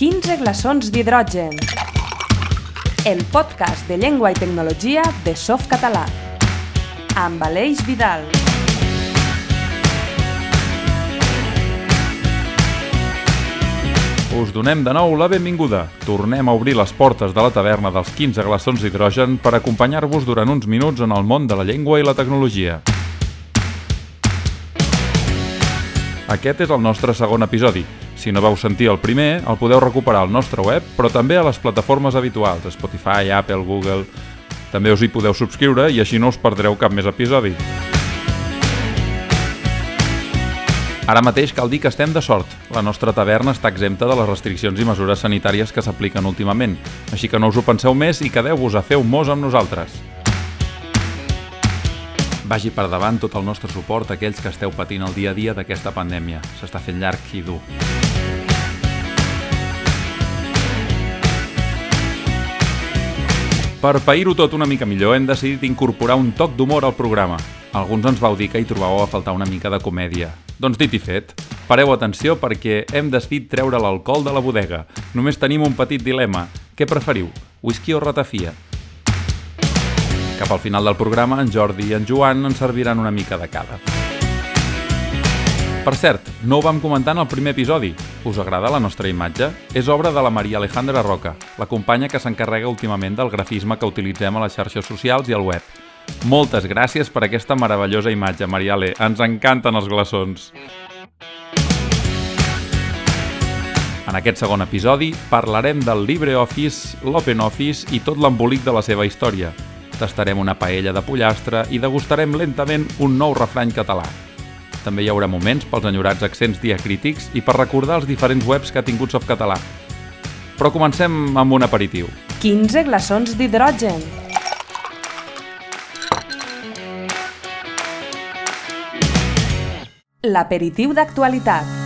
15 glaçons d'hidrogen. El podcast de llengua i tecnologia de Softcatalà. Amb Aleix Vidal. Us donem de nou la benvinguda. Tornem a obrir les portes de la taverna dels 15 glaçons d'hidrogen per acompanyar-vos durant uns minuts en el món de la llengua i la tecnologia. Aquest és el nostre segon episodi. Si no vau sentir el primer, el podeu recuperar al nostre web, però també a les plataformes habituals, Spotify, Apple, Google... També us hi podeu subscriure i així no us perdreu cap més episodi. Ara mateix cal dir que estem de sort. La nostra taverna està exempta de les restriccions i mesures sanitàries que s'apliquen últimament, així que no us ho penseu més i quedeu-vos a fer un mos amb nosaltres. Vagi per davant tot el nostre suport a aquells que esteu patint el dia a dia d'aquesta pandèmia. S'està fent llarg i dur. Per pair-ho tot una mica millor, hem decidit incorporar un toc d'humor al programa. Alguns ens vau dir que hi trobàveu a faltar una mica de comèdia. Doncs dit i fet, pareu atenció perquè hem decidit treure l'alcohol de la bodega. Només tenim un petit dilema. Què preferiu, whisky o ratafia? Cap al final del programa, en Jordi i en Joan ens serviran una mica de cada. Per cert, no ho vam comentar en el primer episodi. Us agrada la nostra imatge? És obra de la Maria Alejandra Roca, la companya que s'encarrega últimament del grafisme que utilitzem a les xarxes socials i al web. Moltes gràcies per aquesta meravellosa imatge, Mariale. Ens encanten els glaçons. En aquest segon episodi parlarem del LibreOffice, l'OpenOffice i tot l'embolic de la seva història. Tastarem una paella de pollastre i degustarem lentament un nou refrany català. També hi haurà moments pels enyorats accents diacrítics i per recordar els diferents webs que ha tingut Softcatalà. Però comencem amb un aperitiu. 15 glaçons d'hidrogen. L'aperitiu d'actualitat.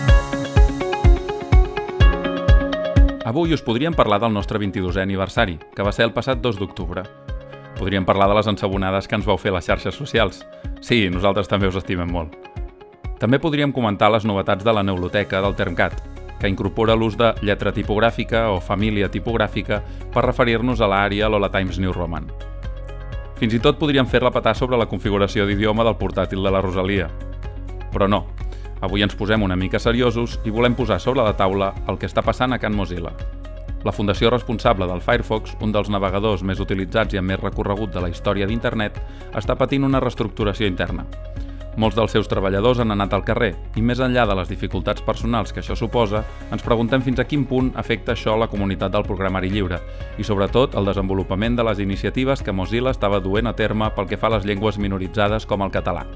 Avui us podríem parlar del nostre 22è aniversari, que va ser el passat 2 d'octubre. Podríem parlar de les ensabonades que ens vau fer a les xarxes socials. Sí, nosaltres també us estimem molt. També podríem comentar les novetats de la neuloteca del Termcat, que incorpora l'ús de lletra tipogràfica o família tipogràfica per referir-nos a l'àrea Lola Times New Roman. Fins i tot podríem fer-la petar sobre la configuració d'idioma del portàtil de la Rosalia. Però no, avui ens posem una mica seriosos i volem posar sobre la taula el que està passant a Can Mozilla. La fundació responsable del Firefox, un dels navegadors més utilitzats i amb més recorregut de la història d'Internet, està patint una reestructuració interna. Molts dels seus treballadors han anat al carrer i més enllà de les dificultats personals que això suposa, ens preguntem fins a quin punt afecta això la comunitat del programari lliure i sobretot el desenvolupament de les iniciatives que Mozilla estava duent a terme pel que fa a les llengües minoritzades com el català.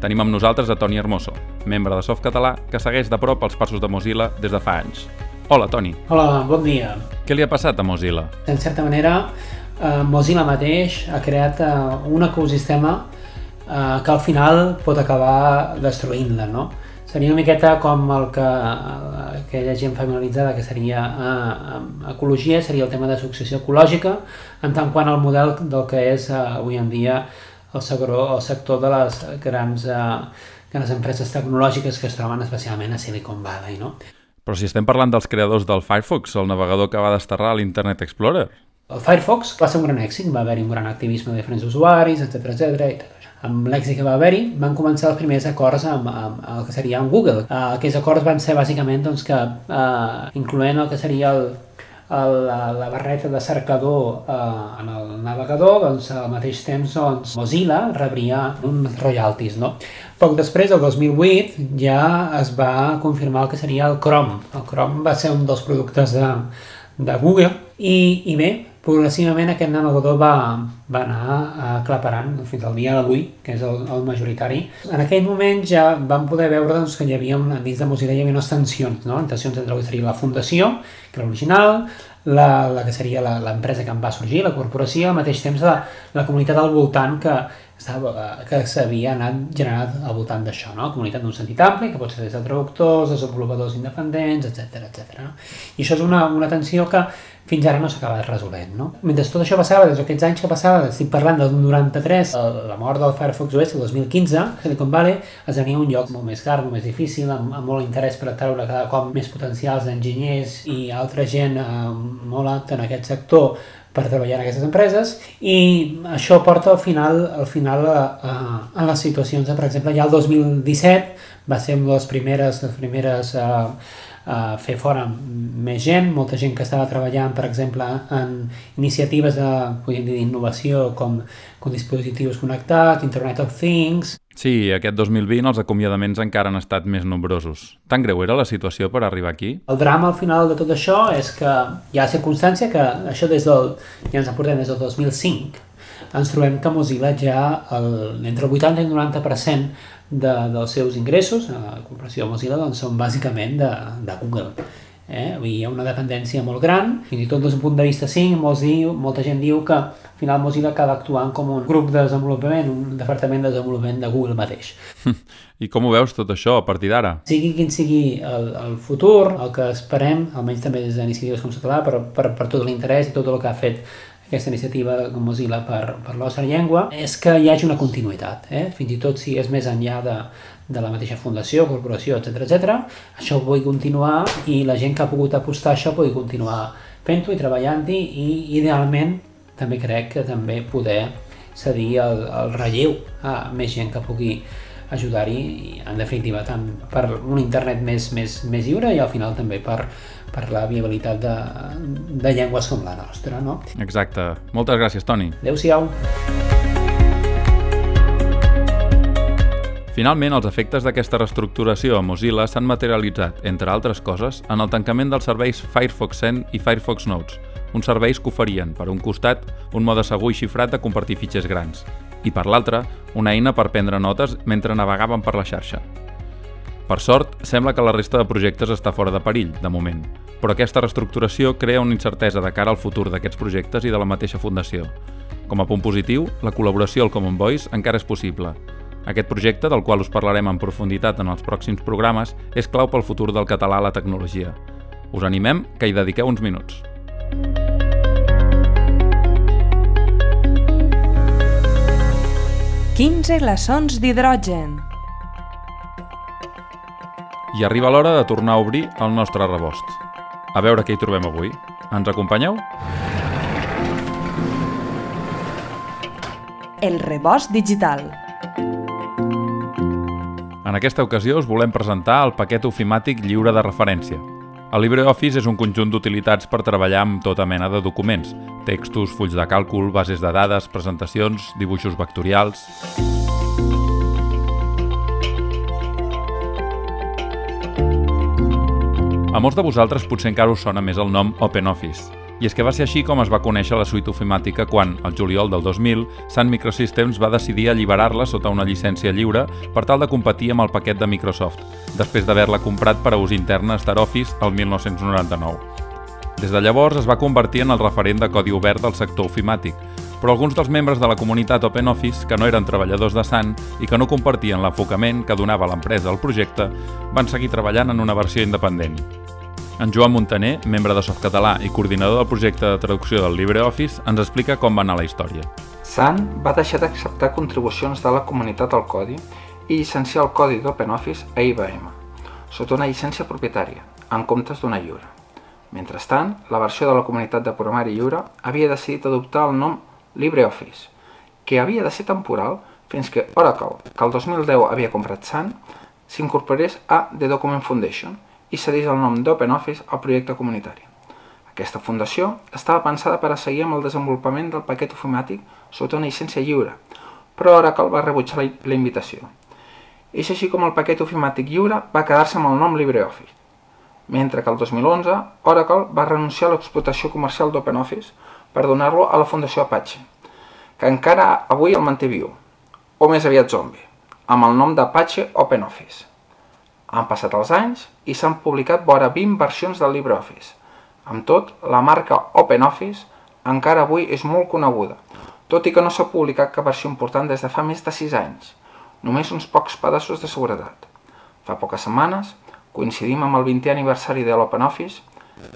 Tenim amb nosaltres a Toni Hermoso, membre de Softcatalà, que segueix de prop els passos de Mozilla des de fa anys. Hola, Toni. Hola, bon dia. Què li ha passat a Mozilla? En certa manera, eh, Mozilla mateix ha creat eh, un ecosistema eh, que al final pot acabar destruint-la, no? Seria una miqueta com el que aquella gent familiaritzada que seria eh, ecologia, seria el tema de successió ecològica, en tant quant al model del que és eh, avui en dia el sector, el sector de les grans, eh, grans empreses tecnològiques que es troben especialment a Silicon Valley, no? Però si estem parlant dels creadors del Firefox, el navegador que va desterrar l'Internet Explorer. El Firefox va ser un gran èxit, va haver-hi un gran activisme de diferents usuaris, etc etc. Amb l'èxit que va haver-hi, van començar els primers acords amb, amb, amb el que seria amb Google. Uh, aquells acords van ser bàsicament doncs, que, uh, incloent el que seria el, la, la barreta de cercador uh, en el navegador, doncs al mateix temps doncs, Mozilla rebria uns royalties. No? Poc després, el 2008, ja es va confirmar el que seria el Chrome. El Chrome va ser un dels productes de, de Google i, i bé, progressivament aquest navegador va, va anar aclaparant fins al dia d'avui, que és el, el majoritari. En aquell moment ja vam poder veure doncs, que hi havia, una, dins de Mozilla hi havia unes tensions, no? tensions entre el que seria la fundació, que era l'original, la, la que seria l'empresa que en va sorgir, la corporació, al mateix temps la, la comunitat al voltant que, estava, eh, que s'havia anat generat al voltant d'això, no? comunitat d'un sentit ampli, que pot ser des de traductors, desenvolupadors independents, etc etc. No? I això és una, una tensió que fins ara no s'acaba resolent. No? Mentre tot això passava, des d'aquests anys que passava, estic parlant del 93, la mort del Firefox OS el 2015, Silicon Valley esdevenia un lloc molt més car, molt més difícil, amb, amb molt interès per atraure cada cop més potencials d'enginyers i altra gent eh, molt alta en aquest sector per treballar en aquestes empreses i això porta al final, al final a, a, a les situacions, per exemple, ja el 2017 va ser una de les primeres, les primeres uh, uh, fer fora més gent, molta gent que estava treballant, per exemple, en iniciatives d'innovació com, com dispositius connectats, Internet of Things, Sí, aquest 2020 els acomiadaments encara han estat més nombrosos. Tan greu era la situació per arribar aquí? El drama al final de tot això és que hi ha circumstància que això des del, ja ens aportem des del 2005 ens trobem que Mozilla ja el, entre el 80 i el 90% de, dels seus ingressos, a comparació de Mozilla, doncs són bàsicament de, de Google. Eh? Hi ha una dependència molt gran, fins i tot des d'un punt de vista sí, molts diu, molta gent diu que al final Mozilla acaba actuant com un grup de desenvolupament, un departament de desenvolupament de Google mateix. I com ho veus tot això a partir d'ara? Sigui quin sigui el, el futur, el que esperem, almenys també des d'iniciatives com Català, per, per, per tot l'interès i tot el que ha fet aquesta iniciativa Mozilla per, per la nostra llengua, és que hi hagi una continuïtat, eh? fins i tot si és més enllà de, de la mateixa fundació, corporació, etc etc. això ho vull continuar i la gent que ha pogut apostar això pugui continuar fent-ho i treballant-hi i idealment també crec que també poder cedir el, el relleu a més gent que pugui ajudar-hi en definitiva tant per un internet més, més, més lliure i al final també per, per la viabilitat de, de llengües com la nostra. No? Exacte. Moltes gràcies, Toni. Adéu-siau. Finalment, els efectes d'aquesta reestructuració a Mozilla s'han materialitzat, entre altres coses, en el tancament dels serveis Firefox Send i Firefox Notes, uns serveis que oferien, per un costat, un mode segur i xifrat de compartir fitxers grans, i per l'altre, una eina per prendre notes mentre navegaven per la xarxa. Per sort, sembla que la resta de projectes està fora de perill, de moment, però aquesta reestructuració crea una incertesa de cara al futur d'aquests projectes i de la mateixa fundació. Com a punt positiu, la col·laboració al Common Voice encara és possible, aquest projecte, del qual us parlarem en profunditat en els pròxims programes, és clau pel futur del català a la tecnologia. Us animem que hi dediqueu uns minuts. Quinze glaçons d'hidrogen. I arriba l'hora de tornar a obrir el nostre rebost. A veure què hi trobem avui. Ens acompanyeu? El rebost digital. En aquesta ocasió us volem presentar el paquet ofimàtic lliure de referència. El LibreOffice és un conjunt d'utilitats per treballar amb tota mena de documents, textos, fulls de càlcul, bases de dades, presentacions, dibuixos vectorials... A molts de vosaltres potser encara us sona més el nom OpenOffice, i és que va ser així com es va conèixer la suite ofimàtica quan, al juliol del 2000, Sun Microsystems va decidir alliberar-la sota una llicència lliure per tal de competir amb el paquet de Microsoft, després d'haver-la comprat per a ús intern a StarOffice el 1999. Des de llavors es va convertir en el referent de codi obert del sector ofimàtic, però alguns dels membres de la comunitat OpenOffice, que no eren treballadors de Sun i que no compartien l'enfocament que donava l'empresa al projecte, van seguir treballant en una versió independent. En Joan Montaner, membre de Softcatalà i coordinador del projecte de traducció del LibreOffice, ens explica com va anar la història. Sun va deixar d'acceptar contribucions de la comunitat al codi i llicenciar el codi d'OpenOffice a IBM, sota una llicència propietària, en comptes d'una lliure. Mentrestant, la versió de la comunitat de programari lliure havia decidit adoptar el nom LibreOffice, que havia de ser temporal fins que Oracle, que el 2010 havia comprat Sun, s'incorporés a The Document Foundation i cedís el nom d'OpenOffice al projecte comunitari. Aquesta fundació estava pensada per a seguir amb el desenvolupament del paquet ofimàtic sota una llicència lliure, però Oracle va rebutjar la, la invitació. És així com el paquet ofimàtic lliure va quedar-se amb el nom LibreOffice, mentre que el 2011 Oracle va renunciar a l'explotació comercial d'OpenOffice per donar-lo a la Fundació Apache, que encara avui el manté viu, o més aviat zombi, amb el nom d'Apache OpenOffice. Han passat els anys i s'han publicat vora 20 versions del LibreOffice. Amb tot, la marca OpenOffice encara avui és molt coneguda, tot i que no s'ha publicat cap versió important des de fa més de 6 anys, només uns pocs pedaços de seguretat. Fa poques setmanes, coincidim amb el 20è aniversari de l'OpenOffice,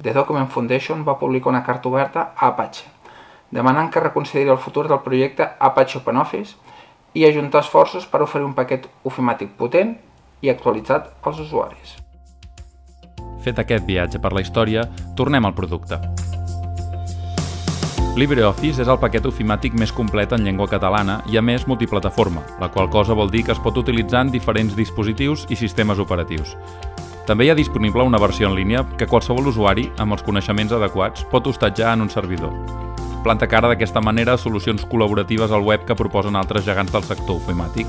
The Document Foundation va publicar una carta oberta a Apache, demanant que reconsideri el futur del projecte Apache OpenOffice i ajuntar esforços per oferir un paquet ofimàtic potent i actualitzat als usuaris. Fet aquest viatge per la història, tornem al producte. LibreOffice és el paquet ofimàtic més complet en llengua catalana i a més multiplataforma, la qual cosa vol dir que es pot utilitzar en diferents dispositius i sistemes operatius. També hi ha disponible una versió en línia que qualsevol usuari, amb els coneixements adequats, pot hostatjar en un servidor. Planta cara d'aquesta manera solucions col·laboratives al web que proposen altres gegants del sector ofimàtic.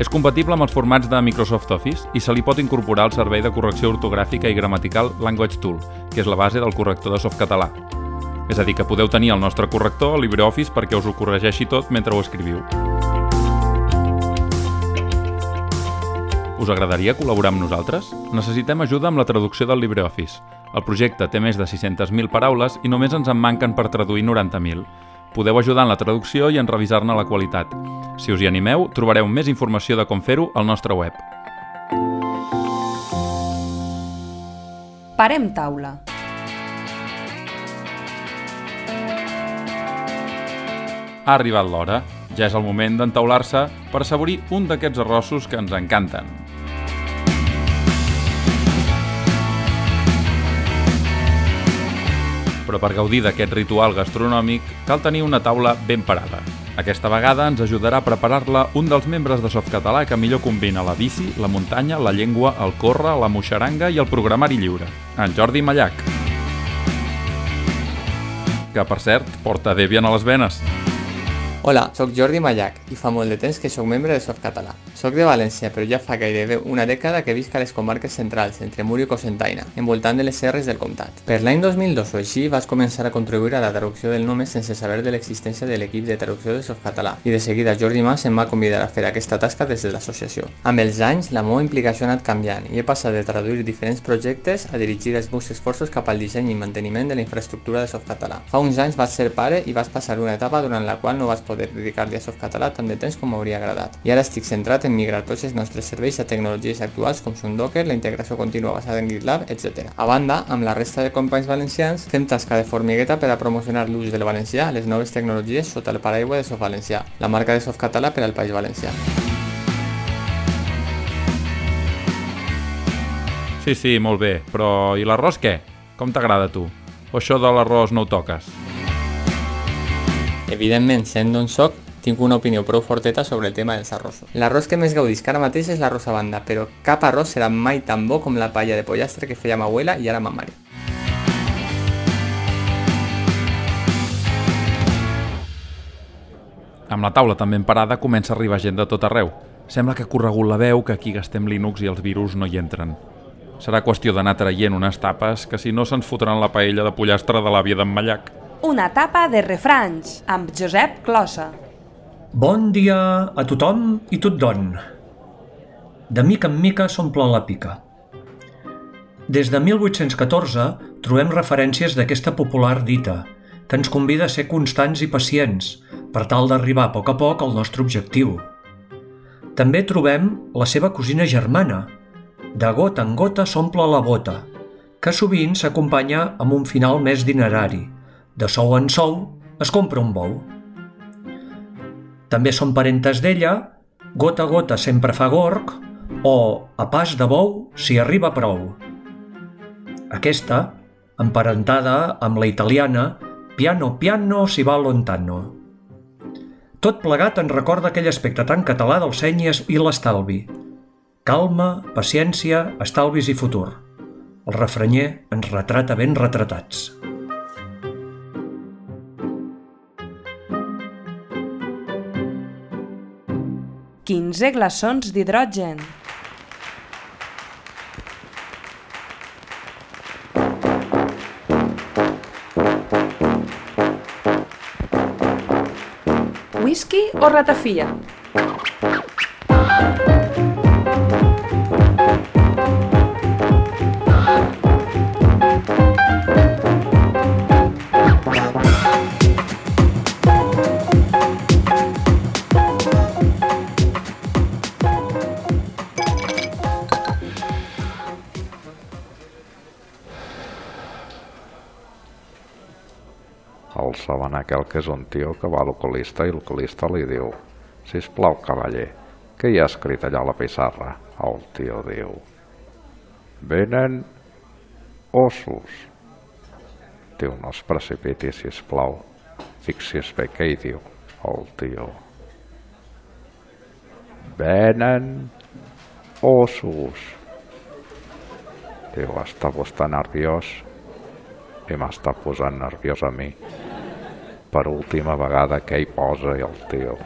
És compatible amb els formats de Microsoft Office i se li pot incorporar al servei de correcció ortogràfica i gramatical Language Tool, que és la base del corrector de softcatalà. És a dir, que podeu tenir el nostre corrector, LibreOffice, perquè us ho corregeixi tot mentre ho escriviu. Us agradaria col·laborar amb nosaltres? Necessitem ajuda amb la traducció del LibreOffice. El projecte té més de 600.000 paraules i només ens en manquen per traduir 90.000. Podeu ajudar en la traducció i en revisar-ne la qualitat. Si us hi animeu, trobareu més informació de com fer-ho al nostre web. Parem taula. Ha arribat l'hora. Ja és el moment d'entaular-se per assaborir un d'aquests arrossos que ens encanten. Però per gaudir d'aquest ritual gastronòmic cal tenir una taula ben parada. Aquesta vegada ens ajudarà a preparar-la un dels membres de Softcatalà que millor combina la bici, la muntanya, la llengua, el córrer, la moixaranga i el programari lliure, en Jordi Mallac. Que, per cert, porta Debian a les venes. Hola, sóc Jordi Mallac i fa molt de temps que sóc membre de Softcatalà. Soc de València, però ja fa gairebé una dècada que visc a les comarques centrals, entre Mur i Cocentaina, envoltant de les serres del comtat. Per l'any 2002 o així vas començar a contribuir a la traducció del nom sense saber de l'existència de l'equip de traducció de Softcatalà i de seguida Jordi Mas em va convidar a fer aquesta tasca des de l'associació. Amb els anys, la meva implicació ha anat canviant i he passat de traduir diferents projectes a dirigir els meus esforços cap al disseny i manteniment de la infraestructura de Softcatalà. Fa uns anys vas ser pare i vas passar una etapa durant la qual no vas dedicar-li a Softcatalà tant de temps com m'hauria agradat. I ara estic centrat en migrar tots els nostres serveis a tecnologies actuals com són Docker, la integració contínua basada en GitLab, etc. A banda, amb la resta de companys valencians, fem tasca de formigueta per a promocionar l'ús del valencià a les noves tecnologies sota el paraigua de Soft Valencià, la marca de Softcatalà per al País Valencià. Sí, sí, molt bé, però i l'arròs què? Com t'agrada a tu? O això de l'arròs no ho toques? Evidentment, sent d'on soc, tinc una opinió prou forteta sobre el tema dels arrossos. L'arròs que més gaudisc ara mateix és l'arròs a banda, però cap arròs serà mai tan bo com la palla de pollastre que feia ma abuela i ara ma mare. Amb la taula també emparada comença a arribar gent de tot arreu. Sembla que ha corregut la veu que aquí gastem Linux i els virus no hi entren. Serà qüestió d'anar traient unes tapes que si no se'ns fotran la paella de pollastre de l'àvia d'en Mallac. Una tapa de refranys amb Josep Closa. Bon dia a tothom i tothom. De mica en mica s'omple la pica. Des de 1814 trobem referències d'aquesta popular dita, que ens convida a ser constants i pacients per tal d'arribar a poc a poc al nostre objectiu. També trobem la seva cosina germana, de gota en gota s'omple la bota, que sovint s'acompanya amb un final més dinerari. De sou en sou es compra un bou. També són parentes d'ella, gota a gota sempre fa gorg, o a pas de bou s'hi arriba prou. Aquesta, emparentada amb la italiana piano piano si va lontano. Tot plegat en recorda aquell aspecte tan català del seny i l'estalvi. Calma, paciència, estalvis i futur. El refranyer ens retrata ben retratats. Quinze glaçons d'hidrogen. Whisky o ratafia? Aquell que és un tio que va a l'oculista i l'oculista li diu «Sisplau, cavaller, què hi ha escrit allà a la pissarra?» El tio diu «Venen ossos». Diu, no es precipiti, sisplau. Fixi's bé què hi diu el tio. Venen ossos. Diu, està vostè nerviós i m'està posant nerviós a mi. Per última vegada què hi posa el tio.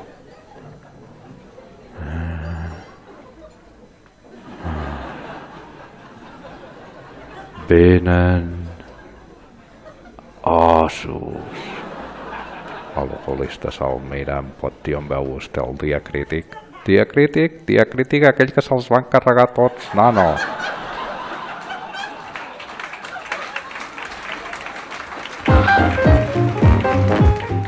Venen ossos. L'alcoholista se'l mira, em pot dir on veu vostè el dia crític? Dia crític? Dia crític aquell que se'ls van carregar tots, nano.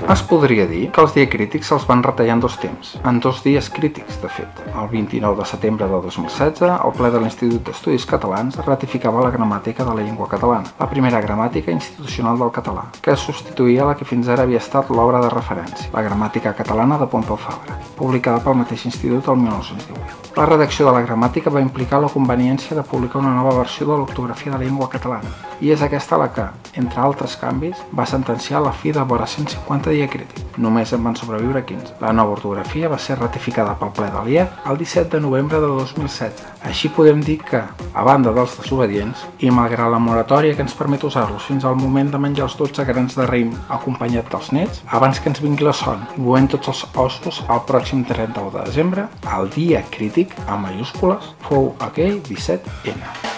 Es podria dir que els diacrítics se'ls van retallar en dos temps, en dos dies crítics, de fet. El 29 de setembre de 2016, el ple de l'Institut d'Estudis Catalans ratificava la gramàtica de la llengua catalana, la primera gramàtica institucional del català, que substituïa la que fins ara havia estat l'obra de referència, la gramàtica catalana de Pompeu Fabra, publicada pel mateix institut el 1918. La redacció de la gramàtica va implicar la conveniència de publicar una nova versió de l'ortografia de la llengua catalana, i és aquesta la que, entre altres canvis, va sentenciar la fi de vora 150 diacrítics. Només en van sobreviure 15. La nova ortografia va ser ratificada pel ple de l'IE el 17 de novembre de 2016. Així podem dir que, a banda dels desobedients, i malgrat la moratòria que ens permet usar-los fins al moment de menjar els 12 grans de raïm acompanyat dels nets, abans que ens vingui la son i movem tots els ossos el pròxim 31 de desembre, el dia crític, amb majúscules, fou aquell 17N.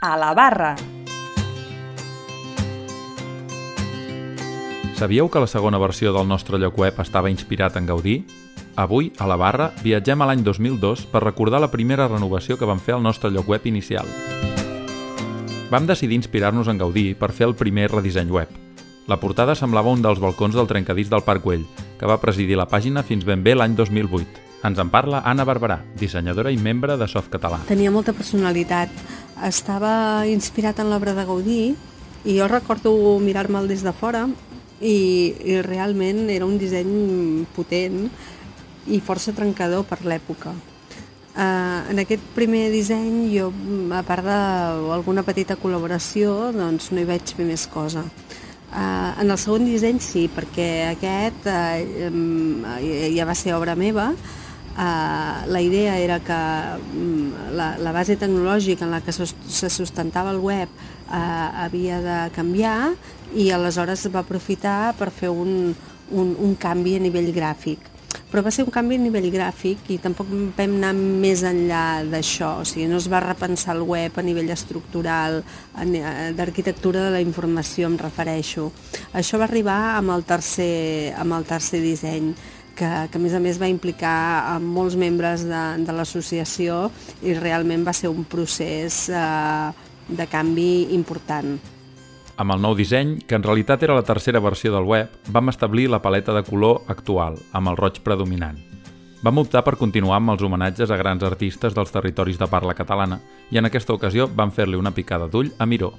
A la barra. Sabíeu que la segona versió del nostre lloc web estava inspirat en Gaudí? Avui, a la barra, viatgem a l'any 2002 per recordar la primera renovació que vam fer al nostre lloc web inicial. Vam decidir inspirar-nos en Gaudí per fer el primer redisseny web. La portada semblava un dels balcons del trencadís del Parc Güell, que va presidir la pàgina fins ben bé l'any 2008. Ens en parla Anna Barberà, dissenyadora i membre de Softcatalà. Tenia molta personalitat. Estava inspirat en l'obra de Gaudí i jo recordo mirar-me'l des de fora i, i realment era un disseny potent i força trencador per l'època. Uh, en aquest primer disseny jo, a part d'alguna petita col·laboració, doncs no hi vaig fer més cosa. Uh, en el segon disseny sí, perquè aquest uh, ja va ser obra meva, Uh, la idea era que um, la, la base tecnològica en la que se sustentava el web uh, havia de canviar i aleshores va aprofitar per fer un, un, un canvi a nivell gràfic. Però va ser un canvi a nivell gràfic i tampoc vam anar més enllà d'això, o sigui, no es va repensar el web a nivell estructural, d'arquitectura de la informació em refereixo. Això va arribar amb el tercer, amb el tercer disseny que, que a més a més va implicar a molts membres de, de l'associació i realment va ser un procés eh, de canvi important. Amb el nou disseny, que en realitat era la tercera versió del web, vam establir la paleta de color actual, amb el roig predominant. Vam optar per continuar amb els homenatges a grans artistes dels territoris de parla catalana i en aquesta ocasió vam fer-li una picada d'ull a Miró.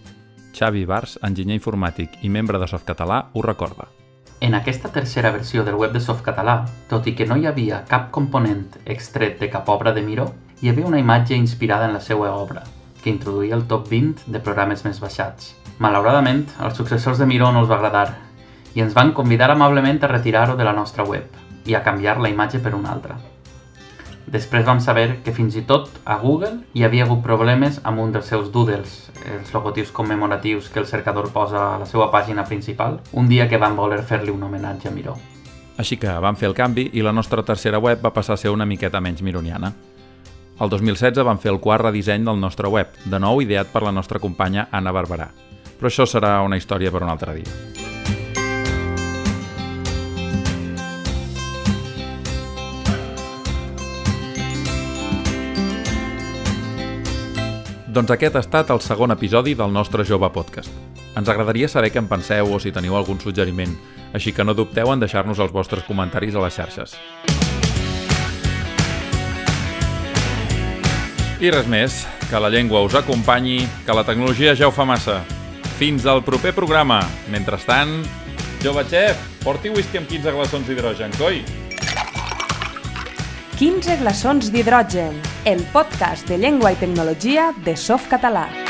Xavi Bars, enginyer informàtic i membre de Softcatalà, ho recorda. En aquesta tercera versió del web de Softcatalà, tot i que no hi havia cap component extret de cap obra de Miró, hi havia una imatge inspirada en la seva obra, que introduïa el top 20 de programes més baixats. Malauradament, als successors de Miró no els va agradar i ens van convidar amablement a retirar-ho de la nostra web i a canviar la imatge per una altra. Després vam saber que fins i tot a Google hi havia hagut problemes amb un dels seus doodles, els logotips commemoratius que el cercador posa a la seva pàgina principal, un dia que van voler fer-li un homenatge a Miró. Així que vam fer el canvi i la nostra tercera web va passar a ser una miqueta menys mironiana. El 2016 vam fer el quart redisseny del nostre web, de nou ideat per la nostra companya Anna Barberà. Però això serà una història per un altre dia. Doncs aquest ha estat el segon episodi del nostre jove podcast. Ens agradaria saber què en penseu o si teniu algun suggeriment, així que no dubteu en deixar-nos els vostres comentaris a les xarxes. I res més, que la llengua us acompanyi, que la tecnologia ja ho fa massa. Fins al proper programa. Mentrestant, jove xef, porti whisky amb 15 glaçons d'hidrogen, coi! 15 glaçons d'hidrogen, el podcast de llengua i tecnologia de Softcatalà.